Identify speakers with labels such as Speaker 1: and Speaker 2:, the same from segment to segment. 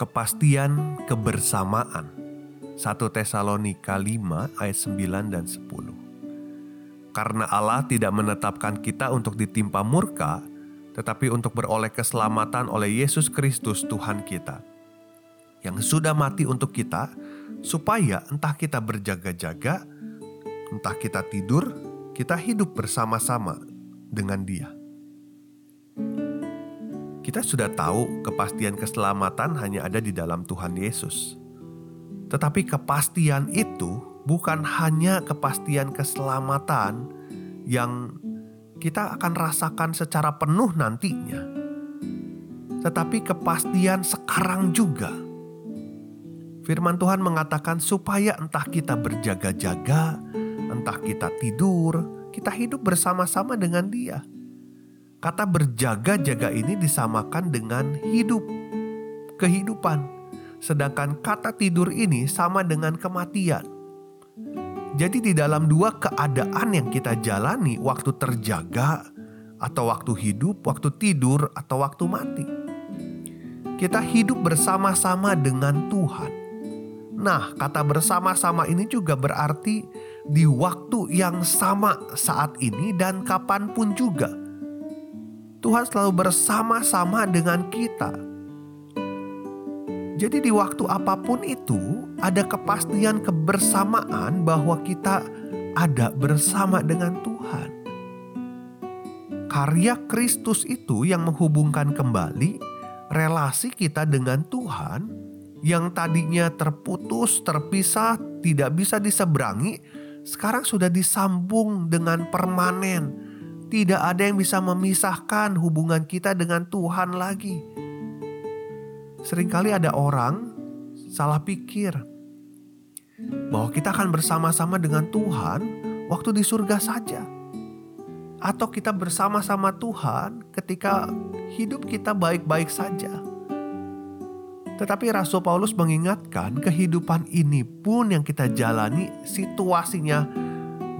Speaker 1: Kepastian kebersamaan. 1 Tesalonika 5 ayat 9 dan 10. Karena Allah tidak menetapkan kita untuk ditimpa murka, tetapi untuk beroleh keselamatan oleh Yesus Kristus Tuhan kita. Yang sudah mati untuk kita, supaya entah kita berjaga-jaga, entah kita tidur, kita hidup bersama-sama dengan Dia. Kita sudah tahu kepastian keselamatan hanya ada di dalam Tuhan Yesus. Tetapi kepastian itu bukan hanya kepastian keselamatan yang kita akan rasakan secara penuh nantinya, tetapi kepastian sekarang juga. Firman Tuhan mengatakan, supaya entah kita berjaga-jaga, entah kita tidur, kita hidup bersama-sama dengan Dia. Kata berjaga-jaga ini disamakan dengan hidup, kehidupan. Sedangkan kata tidur ini sama dengan kematian. Jadi di dalam dua keadaan yang kita jalani waktu terjaga atau waktu hidup, waktu tidur atau waktu mati. Kita hidup bersama-sama dengan Tuhan. Nah, kata bersama-sama ini juga berarti di waktu yang sama saat ini dan kapan pun juga Tuhan selalu bersama-sama dengan kita. Jadi, di waktu apa pun itu, ada kepastian kebersamaan bahwa kita ada bersama dengan Tuhan. Karya Kristus itu yang menghubungkan kembali relasi kita dengan Tuhan yang tadinya terputus, terpisah, tidak bisa diseberangi, sekarang sudah disambung dengan permanen tidak ada yang bisa memisahkan hubungan kita dengan Tuhan lagi. Seringkali ada orang salah pikir bahwa kita akan bersama-sama dengan Tuhan waktu di surga saja. Atau kita bersama-sama Tuhan ketika hidup kita baik-baik saja. Tetapi Rasul Paulus mengingatkan kehidupan ini pun yang kita jalani situasinya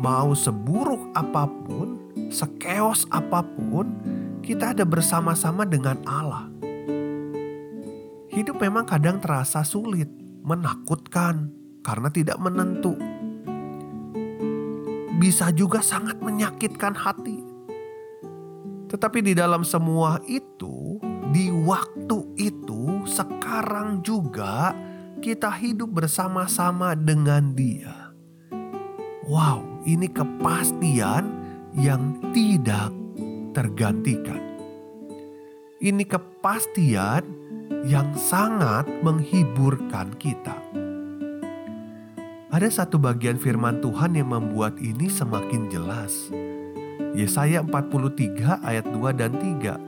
Speaker 1: mau seburuk apa pun sekeos apa pun, kita ada bersama-sama dengan Allah. Hidup memang kadang terasa sulit, menakutkan karena tidak menentu. Bisa juga sangat menyakitkan hati. Tetapi di dalam semua itu, di waktu itu, sekarang juga kita hidup bersama-sama dengan Dia. Wow, ini kepastian yang tidak tergantikan. Ini kepastian yang sangat menghiburkan kita. Ada satu bagian firman Tuhan yang membuat ini semakin jelas. Yesaya 43 ayat 2 dan 3.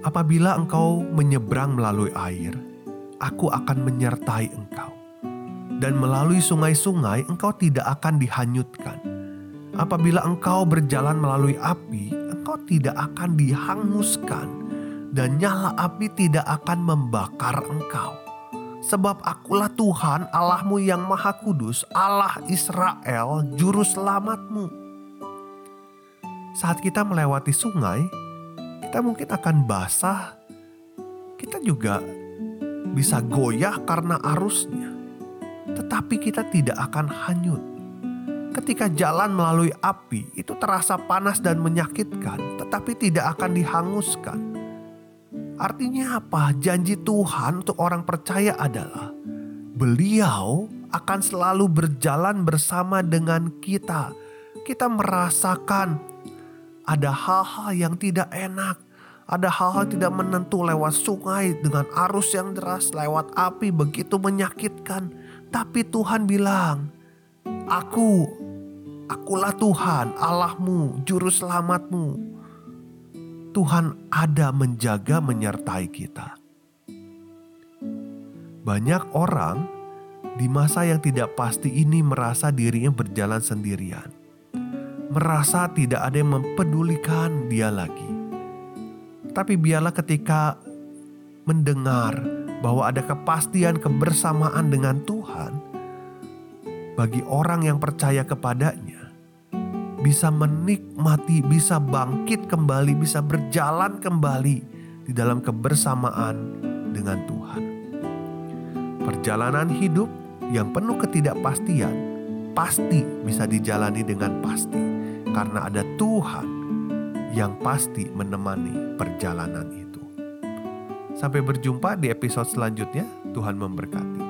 Speaker 1: Apabila engkau menyeberang melalui air, aku akan menyertai engkau. Dan melalui sungai-sungai engkau tidak akan dihanyutkan Apabila engkau berjalan melalui api, engkau tidak akan dihanguskan, dan nyala api tidak akan membakar engkau. Sebab akulah Tuhan Allahmu yang Maha Kudus, Allah Israel, Juru Selamatmu. Saat kita melewati sungai, kita mungkin akan basah. Kita juga bisa goyah karena arusnya, tetapi kita tidak akan hanyut ketika jalan melalui api itu terasa panas dan menyakitkan, tetapi tidak akan dihanguskan. Artinya apa? Janji Tuhan untuk orang percaya adalah beliau akan selalu berjalan bersama dengan kita. Kita merasakan ada hal-hal yang tidak enak, ada hal-hal tidak menentu lewat sungai dengan arus yang deras, lewat api begitu menyakitkan. Tapi Tuhan bilang, "Aku Akulah Tuhan, Allahmu, Juru Selamatmu. Tuhan ada menjaga menyertai kita. Banyak orang di masa yang tidak pasti ini merasa dirinya berjalan sendirian. Merasa tidak ada yang mempedulikan dia lagi. Tapi biarlah ketika mendengar bahwa ada kepastian kebersamaan dengan Tuhan, bagi orang yang percaya kepadanya, bisa menikmati, bisa bangkit kembali, bisa berjalan kembali di dalam kebersamaan dengan Tuhan. Perjalanan hidup yang penuh ketidakpastian pasti bisa dijalani dengan pasti, karena ada Tuhan yang pasti menemani perjalanan itu. Sampai berjumpa di episode selanjutnya. Tuhan memberkati.